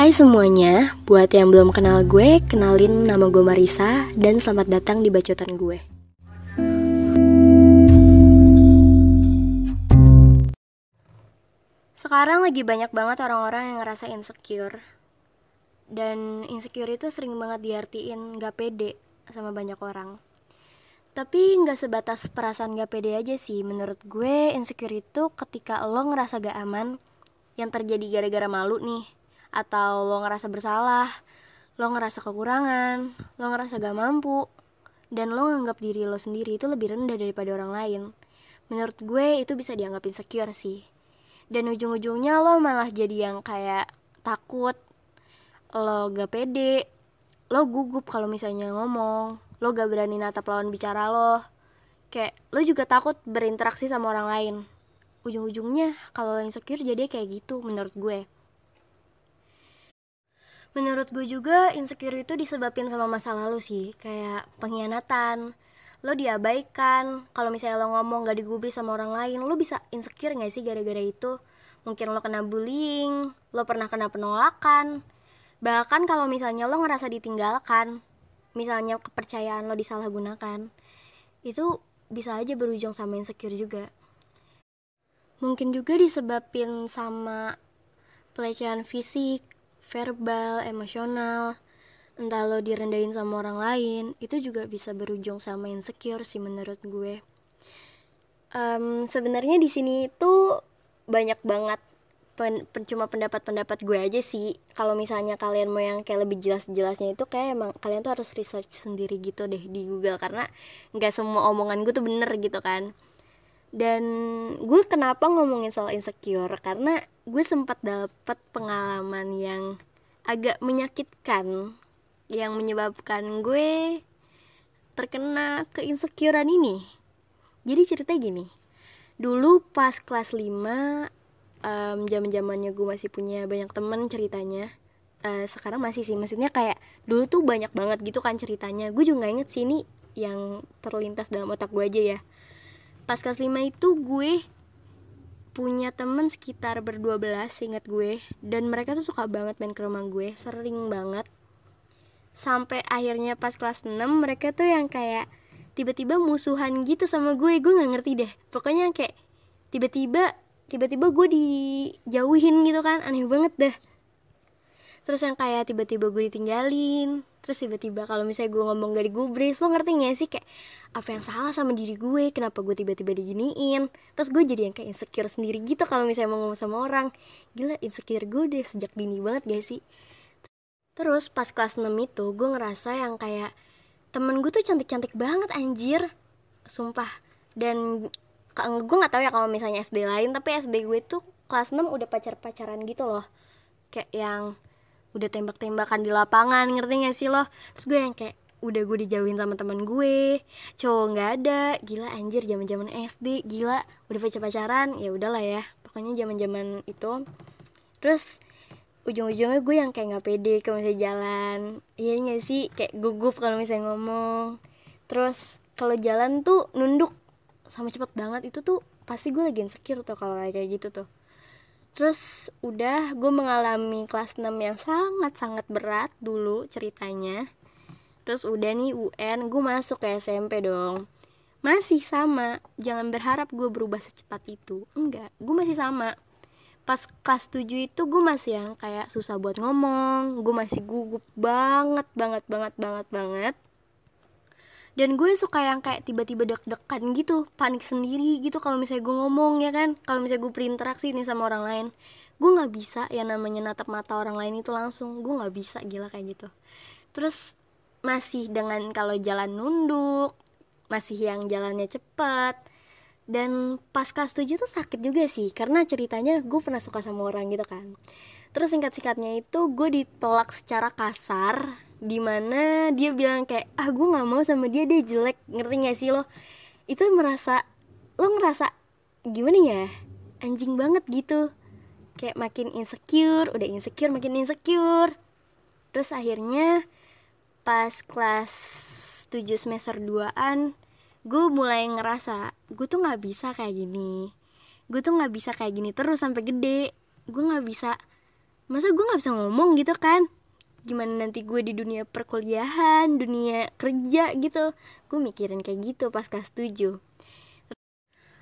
Hai semuanya, buat yang belum kenal gue, kenalin nama gue Marisa dan selamat datang di bacotan gue. Sekarang lagi banyak banget orang-orang yang ngerasa insecure. Dan insecure itu sering banget diartiin gak pede sama banyak orang. Tapi gak sebatas perasaan gak pede aja sih. Menurut gue insecure itu ketika lo ngerasa gak aman Yang terjadi gara-gara malu nih Atau lo ngerasa bersalah Lo ngerasa kekurangan Lo ngerasa gak mampu Dan lo nganggap diri lo sendiri itu lebih rendah daripada orang lain. Menurut gue itu bisa dianggap insecure sih. Dan ujung-ujungnya lo malah jadi yang kayak takut lo gak pede lo gugup kalau misalnya ngomong lo gak berani natap lawan bicara lo. Kayak lo juga takut berinteraksi sama orang lain. Ujung-ujungnya kalau lo insecure jadi kayak gitu menurut gue menurut gue juga insecure itu disebabkan sama masa lalu sih kayak pengkhianatan. Lo diabaikan kalau misalnya lo ngomong gak digubris sama orang lain lo bisa insecure gak sih gara-gara itu? Mungkin lo kena bullying lo pernah kena penolakan. Bahkan kalau misalnya lo ngerasa ditinggalkan misalnya kepercayaan lo disalahgunakan itu bisa aja berujung sama insecure juga. Mungkin juga disebabin sama pelecehan fisik verbal emosional. Entah lo direndahin sama orang lain itu juga bisa berujung sama insecure sih menurut gue. Um, sebenarnya di sini itu banyak banget pen, pen, cuma pendapat-pendapat gue aja sih. Kalau misalnya kalian mau yang kayak lebih jelas-jelasnya itu kayak emang kalian tuh harus research sendiri gitu deh di Google karena nggak semua omongan gue tuh bener gitu kan. Dan gue kenapa ngomongin soal insecure? Karena gue sempat dapat pengalaman yang agak menyakitkan yang menyebabkan gue terkena keinsecurean ini. Jadi cerita gini. Dulu pas kelas 5 um, zaman-zamannya gue masih punya banyak temen ceritanya. Uh, sekarang masih sih, maksudnya kayak dulu tuh banyak banget gitu kan ceritanya. Gue juga inget sih ini yang terlintas dalam otak gue aja ya. Pas kelas 5 itu gue punya temen sekitar berdua belas inget gue. Dan mereka tuh suka banget main ke rumah gue sering banget. Sampai akhirnya pas kelas 6 mereka tuh yang kayak tiba-tiba musuhan gitu sama gue. Gue nggak ngerti deh. Pokoknya kayak tiba-tiba tiba-tiba gue dijauhin gitu kan. Aneh banget dah terus yang kayak tiba-tiba gue ditinggalin terus tiba-tiba kalau misalnya gue ngomong gak digubris lo ngerti gak sih? Kayak apa yang salah sama diri gue? Kenapa gue tiba-tiba diginiin? Terus gue jadi yang kayak insecure sendiri gitu kalau misalnya mau ngomong sama orang. Gila insecure gue deh sejak dini banget gak sih? Terus pas kelas 6 itu gue ngerasa yang kayak temen gue tuh cantik-cantik banget anjir. Sumpah. Dan gue gak tahu ya kalau misalnya SD lain Tapi SD gue tuh kelas 6 udah pacar-pacaran gitu loh. Kayak yang udah tembak-tembakan di lapangan ngerti gak sih lo? Terus gue yang kayak udah gue dijauhin sama teman gue cowok nggak ada gila anjir zaman zaman SD gila udah pacar pacaran ya udahlah ya pokoknya zaman zaman itu. Terus ujung-ujungnya gue yang kayak nggak pede kalau misalnya jalan iya nggak sih? Kayak gugup kalau misalnya ngomong. Terus kalau jalan tuh nunduk sama cepet banget. Itu tuh pasti gue lagi insecure tuh kalau kayak gitu tuh terus udah gue mengalami kelas 6 yang sangat-sangat berat dulu ceritanya. Terus udah nih UN gue masuk ke SMP dong. Masih sama jangan berharap gue berubah secepat itu. Enggak gue masih sama. Pas kelas 7 itu gue masih yang kayak susah buat ngomong gue masih gugup banget banget banget banget banget dan gue suka yang kayak tiba-tiba deg-degan gitu panik sendiri gitu kalau misalnya gue ngomong ya kan? Kalau misalnya gue berinteraksi nih sama orang lain gue nggak bisa yang namanya natap mata orang lain itu langsung. Gue nggak bisa gila kayak gitu. Terus masih dengan kalau jalan nunduk masih yang jalannya cepat dan pas kelas 7 tuh sakit juga sih karena ceritanya gue pernah suka sama orang gitu kan. Terus singkat-singkatnya itu gue ditolak secara kasar di mana dia bilang kayak ah gue nggak mau sama dia dia jelek. Ngerti gak sih lo? Itu merasa lo ngerasa gimana ya? Anjing banget gitu. Kayak makin insecure udah insecure makin insecure. Terus akhirnya pas kelas 7 semester 2an gue mulai ngerasa gue tuh nggak bisa kayak gini. Gue tuh nggak bisa kayak gini terus sampai gede. Gue nggak bisa masa gue nggak bisa ngomong gitu kan gimana nanti gue di dunia perkuliahan dunia kerja gitu. Gue mikirin kayak gitu pas kelas 7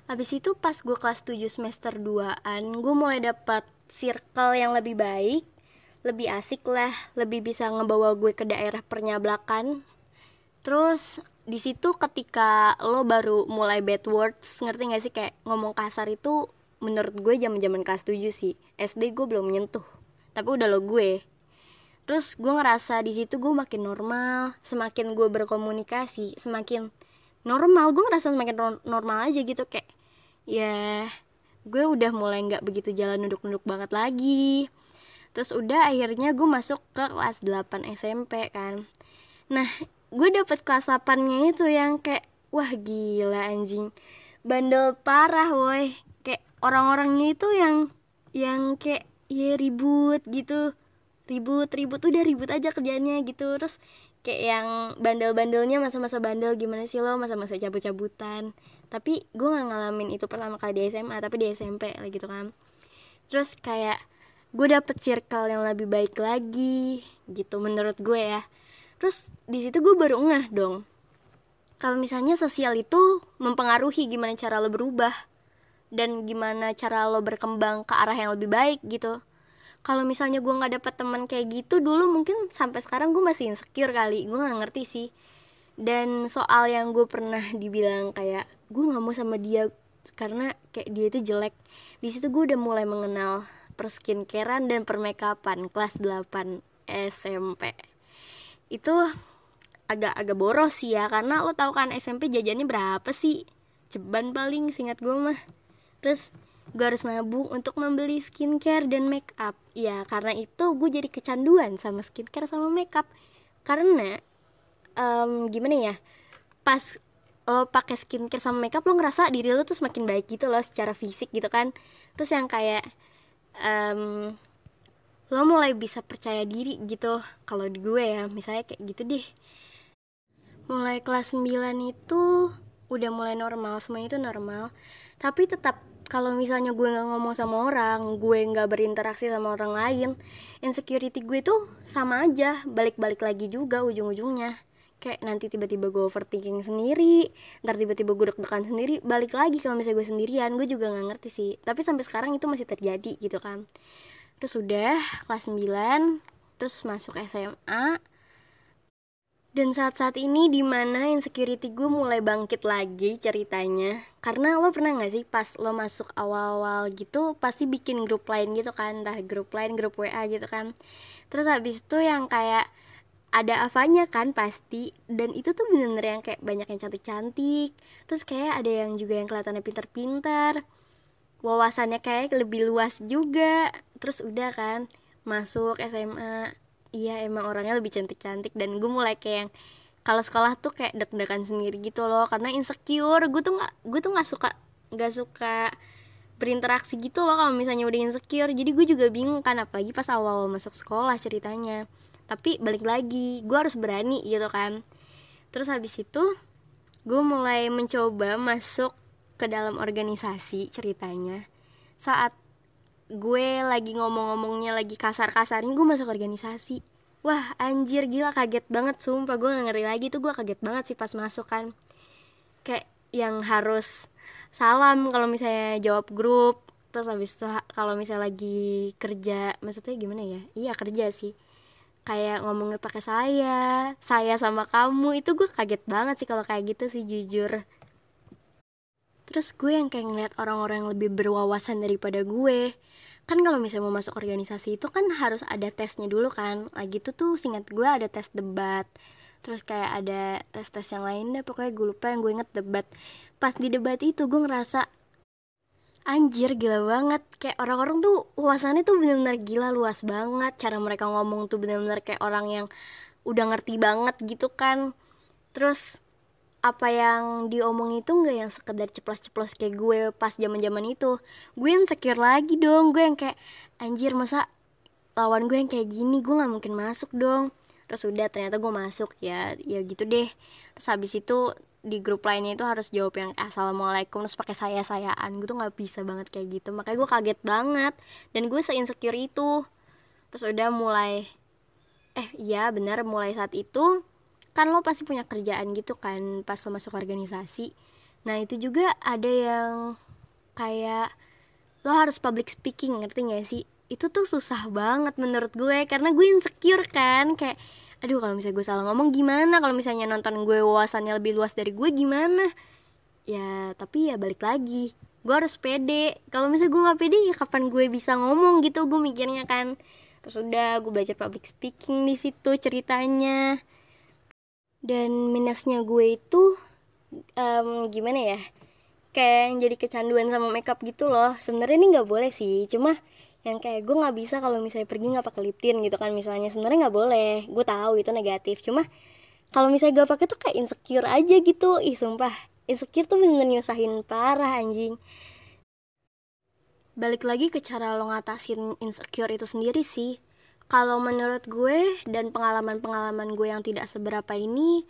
Habis itu pas gue kelas 7 semester 2an gue mulai dapat circle yang lebih baik lebih asik lah lebih bisa ngebawa gue ke daerah penyablakan. Terus di situ ketika lo baru mulai bad words ngerti gak sih kayak ngomong kasar itu menurut gue zaman zaman kelas 7 sih. SD gue belum menyentuh tapi udah lo gue terus gue ngerasa di situ gue makin normal semakin gue berkomunikasi semakin normal. Gue ngerasa semakin normal aja gitu kayak ya gue udah mulai nggak begitu jalan nunduk-nunduk banget lagi. Terus udah akhirnya gue masuk ke kelas 8 SMP kan. Nah gue dapet kelas 8 nya itu yang kayak wah gila anjing. Bandel parah woi. Kayak orang-orangnya itu yang yang kayak ya ribut gitu ribut ribut udah ribut aja kerjanya gitu. Terus kayak yang bandel-bandelnya masa-masa bandel gimana sih lo? Masa-masa cabut-cabutan. Tapi gue nggak ngalamin itu pertama kali di SMA tapi di SMP lah gitu kan. Terus kayak gue dapet circle yang lebih baik lagi gitu menurut gue ya. Terus di situ gue baru ngeh dong. Kalau misalnya sosial itu mempengaruhi gimana cara lo berubah dan gimana cara lo berkembang ke arah yang lebih baik gitu kalau misalnya gue nggak dapet teman kayak gitu dulu mungkin sampai sekarang gue masih insecure kali. Gue nggak ngerti sih. Dan soal yang gue pernah dibilang kayak gue nggak mau sama dia karena kayak dia itu jelek. Di situ gue udah mulai mengenal perskincarean dan permakeupan kelas 8 SMP itu agak-agak boros sih ya karena lo tau kan SMP jajannya berapa sih? Ceban paling singkat gue mah. Terus gue harus nabung untuk membeli skincare dan make up ya karena itu gue jadi kecanduan sama skincare sama make up karena um, gimana ya pas lo pakai skincare sama make up lo ngerasa diri lo tuh semakin baik gitu loh secara fisik gitu kan. Terus yang kayak um, lo mulai bisa percaya diri gitu. Kalau di gue ya misalnya kayak gitu deh. Mulai kelas 9 itu udah mulai normal semuanya itu normal. Tapi tetap kalau misalnya gue nggak ngomong sama orang gue nggak berinteraksi sama orang lain insecurity gue tuh sama aja balik-balik lagi juga ujung-ujungnya. Kayak nanti tiba-tiba gue overthinking sendiri ntar tiba-tiba gue deg-degan sendiri balik lagi kalau misalnya gue sendirian gue juga nggak ngerti sih. Tapi sampai sekarang itu masih terjadi gitu kan. Terus udah kelas 9 terus masuk SMA dan saat-saat ini di mana insecurity gue mulai bangkit lagi ceritanya. Karena lo pernah gak sih pas lo masuk awal-awal gitu Pasti bikin grup lain gitu kan Entah grup lain, grup WA gitu kan. Terus habis itu yang kayak ada avanya kan pasti Dan itu tuh bener-bener yang kayak banyak yang cantik-cantik. Terus kayak ada yang juga yang kelihatannya pintar-pintar Wawasannya kayak lebih luas juga. Terus udah kan masuk SMA iya emang orangnya lebih cantik-cantik. Dan gue mulai kayak yang kalau sekolah tuh kayak deg-degan sendiri gitu loh. Karena insecure. Gue tuh nggak gue tuh nggak suka nggak suka berinteraksi gitu loh kalau misalnya udah insecure. Jadi gue juga bingung kan apalagi pas awal, -awal masuk sekolah ceritanya. Tapi balik lagi gue harus berani gitu kan. Terus habis itu gue mulai mencoba masuk ke dalam organisasi ceritanya. Saat gue lagi ngomong-ngomongnya lagi kasar-kasarnya gue masuk organisasi. Wah anjir gila kaget banget sumpah gue gak ngeri lagi tuh gue kaget banget sih pas masuk kan. Kayak yang harus salam kalau misalnya jawab grup terus habis itu kalau misalnya lagi kerja maksudnya gimana ya? Iya kerja sih. Kayak ngomongnya pakai saya saya sama kamu itu gue kaget banget sih kalau kayak gitu sih jujur terus gue yang kayak ngeliat orang-orang yang lebih berwawasan daripada gue. Kan kalau misalnya mau masuk organisasi itu kan harus ada tesnya dulu kan. Lagi tuh tuh singkat gue ada tes debat. Terus kayak ada tes-tes yang lain deh pokoknya gue lupa yang gue inget debat. Pas di debat itu gue ngerasa anjir gila banget. Kayak orang-orang tuh wawasannya tuh bener-bener gila luas banget. Cara mereka ngomong tuh bener-bener kayak orang yang udah ngerti banget gitu kan. Terus apa yang diomong itu nggak yang sekedar ceplos-ceplos kayak gue pas zaman-zaman itu. Gue insecure lagi dong gue yang kayak anjir masa lawan gue yang kayak gini gue nggak mungkin masuk dong. Terus udah ternyata gue masuk ya ya gitu deh. Terus habis itu di grup lainnya itu harus jawab yang assalamualaikum terus pakai saya sayaan gue tuh nggak bisa banget kayak gitu. Makanya gue kaget banget. Dan gue se insecure itu. Terus udah mulai eh iya benar mulai saat itu kan lo pasti punya kerjaan gitu kan pas lo masuk organisasi. Nah itu juga ada yang kayak lo harus public speaking ngerti gak sih? Itu tuh susah banget menurut gue karena gue insecure kan kayak aduh kalau misalnya gue salah ngomong gimana? Kalau misalnya nonton gue wawasannya lebih luas dari gue gimana? Ya tapi ya balik lagi gue harus pede. Kalau misalnya gue nggak pede ya kapan gue bisa ngomong gitu? Gue mikirnya kan terus udah gue belajar public speaking di situ ceritanya dan minusnya gue itu um, gimana ya kayak yang jadi kecanduan sama makeup gitu loh. Sebenarnya ini nggak boleh sih cuma yang kayak gue nggak bisa kalau misalnya pergi nggak pakai lip tint gitu kan misalnya. Sebenarnya nggak boleh gue tahu itu negatif. Cuma kalau misalnya gue pakai tuh kayak insecure aja gitu. Ih sumpah. Insecure tuh bener, nyusahin parah anjing. Balik lagi ke cara lo ngatasin insecure itu sendiri sih kalau menurut gue dan pengalaman-pengalaman gue yang tidak seberapa ini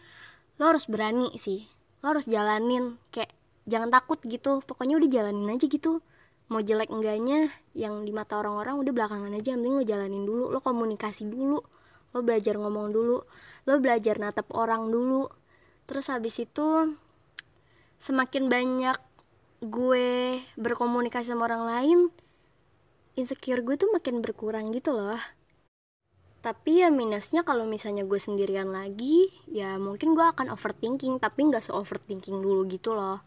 lo harus berani sih. Lo harus jalanin kayak jangan takut gitu. Pokoknya udah jalanin aja gitu. Mau jelek enggaknya yang di mata orang-orang udah belakangan aja penting lo jalanin dulu. Lo komunikasi dulu. Lo belajar ngomong dulu. Lo belajar natap orang dulu. Terus habis itu semakin banyak gue berkomunikasi sama orang lain insecure gue tuh makin berkurang gitu loh tapi ya minusnya kalau misalnya gue sendirian lagi ya mungkin gue akan overthinking tapi nggak se overthinking dulu gitu loh.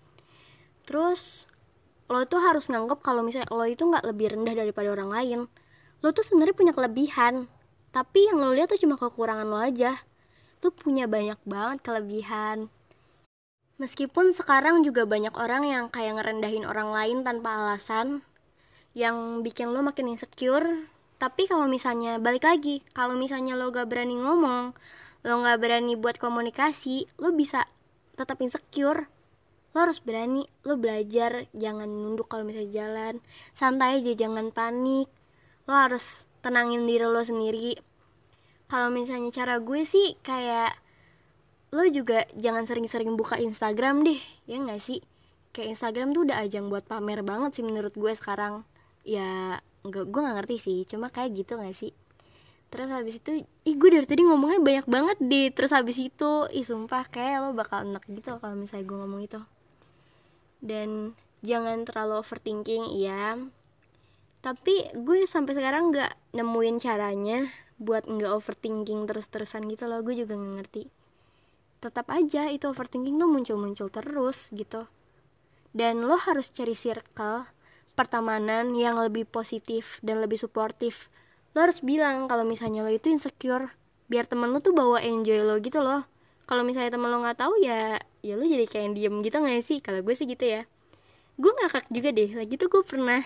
Terus lo tuh harus nganggep kalau misalnya lo itu nggak lebih rendah daripada orang lain. Lo tuh sebenarnya punya kelebihan tapi yang lo lihat tuh cuma kekurangan lo aja. Lo punya banyak banget kelebihan. Meskipun sekarang juga banyak orang yang kayak ngerendahin orang lain tanpa alasan yang bikin lo makin insecure. Tapi kalau misalnya balik lagi, kalau misalnya lo gak berani ngomong, lo gak berani buat komunikasi, lo bisa tetap insecure. Lo harus berani, lo belajar, jangan nunduk kalau misalnya jalan, santai aja, jangan panik. Lo harus tenangin diri lo sendiri. Kalau misalnya cara gue sih kayak lo juga jangan sering-sering buka Instagram deh ya nggak sih kayak Instagram tuh udah ajang buat pamer banget sih menurut gue sekarang ya nggak gue nggak ngerti sih cuma kayak gitu nggak sih? Terus habis itu ih gue dari tadi ngomongnya banyak banget deh terus habis itu ih sumpah kayak lo bakal enak gitu kalau misalnya gue ngomong itu. Dan jangan terlalu overthinking iya. Tapi gue sampai sekarang nggak nemuin caranya buat nggak overthinking terus-terusan gitu loh gue juga nggak ngerti. Tetap aja itu overthinking tuh muncul-muncul terus gitu. Dan lo harus cari circle pertemanan yang lebih positif dan lebih suportif. Lo harus bilang kalau misalnya lo itu insecure biar temen lo tuh bawa enjoy lo gitu loh. Kalau misalnya temen lo nggak tahu ya ya lo jadi kayak diem gitu nggak sih? Kalau gue sih gitu ya. Gue ngakak juga deh. Lagi tuh gue pernah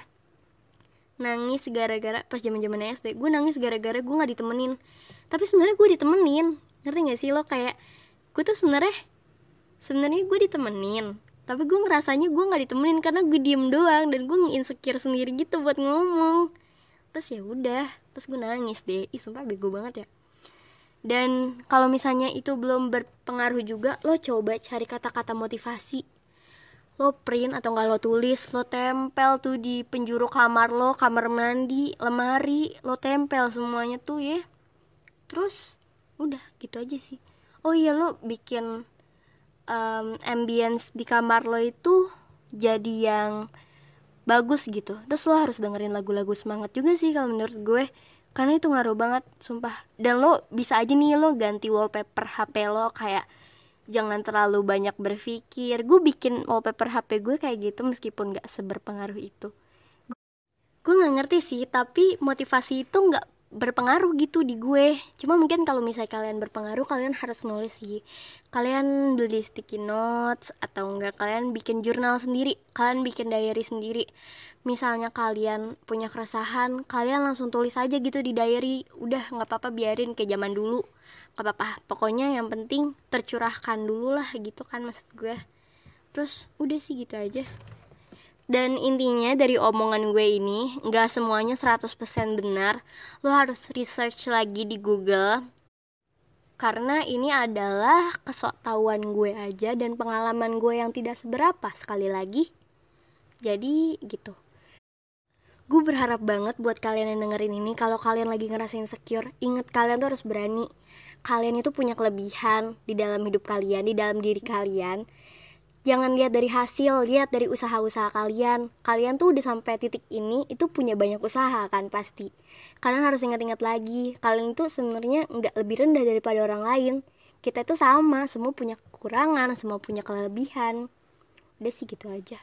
nangis gara-gara pas zaman zaman SD gue nangis gara-gara gue nggak ditemenin. Tapi sebenarnya gue ditemenin. Ngerti gak sih lo? Kayak gue tuh sebenarnya sebenarnya gue ditemenin tapi gue ngerasanya gue nggak ditemenin karena gue diem doang dan gue insecure sendiri gitu buat ngomong. Terus ya udah terus gue nangis deh. Ih sumpah bego banget ya. Dan kalau misalnya itu belum berpengaruh juga lo coba cari kata-kata motivasi. Lo print atau nggak lo tulis lo tempel tuh di penjuru kamar lo kamar mandi lemari lo tempel semuanya tuh ya. Terus udah gitu aja sih. Oh iya lo bikin um, ambience di kamar lo itu jadi yang bagus gitu. Terus lo harus dengerin lagu-lagu semangat juga sih kalau menurut gue. Karena itu ngaruh banget sumpah. Dan lo bisa aja nih lo ganti wallpaper HP lo kayak jangan terlalu banyak berpikir. Gue bikin wallpaper HP gue kayak gitu meskipun gak seberpengaruh itu. Gue nggak ngerti sih tapi motivasi itu nggak berpengaruh gitu di gue. Cuma mungkin kalau misalnya kalian berpengaruh kalian harus nulis sih. Kalian beli sticky notes atau enggak kalian bikin jurnal sendiri kalian bikin diary sendiri. Misalnya kalian punya keresahan kalian langsung tulis aja gitu di diary. Udah nggak apa-apa biarin kayak zaman dulu. Nggak apa-apa pokoknya yang penting tercurahkan dulu lah gitu kan maksud gue. Terus udah sih gitu aja dan intinya dari omongan gue ini Gak semuanya 100% benar. Lo harus research lagi di Google. Karena ini adalah kesoktahuan gue aja Dan pengalaman gue yang tidak seberapa sekali lagi. Jadi gitu. Gue berharap banget buat kalian yang dengerin ini kalau kalian lagi ngerasa insecure inget kalian tuh harus berani. Kalian itu punya kelebihan di dalam hidup kalian di dalam diri kalian jangan lihat dari hasil lihat dari usaha-usaha kalian. Kalian tuh udah sampai titik ini itu punya banyak usaha kan pasti. Kalian harus ingat-ingat lagi kalian itu sebenarnya nggak lebih rendah daripada orang lain. Kita itu sama semua punya kekurangan semua punya kelebihan. Udah sih gitu aja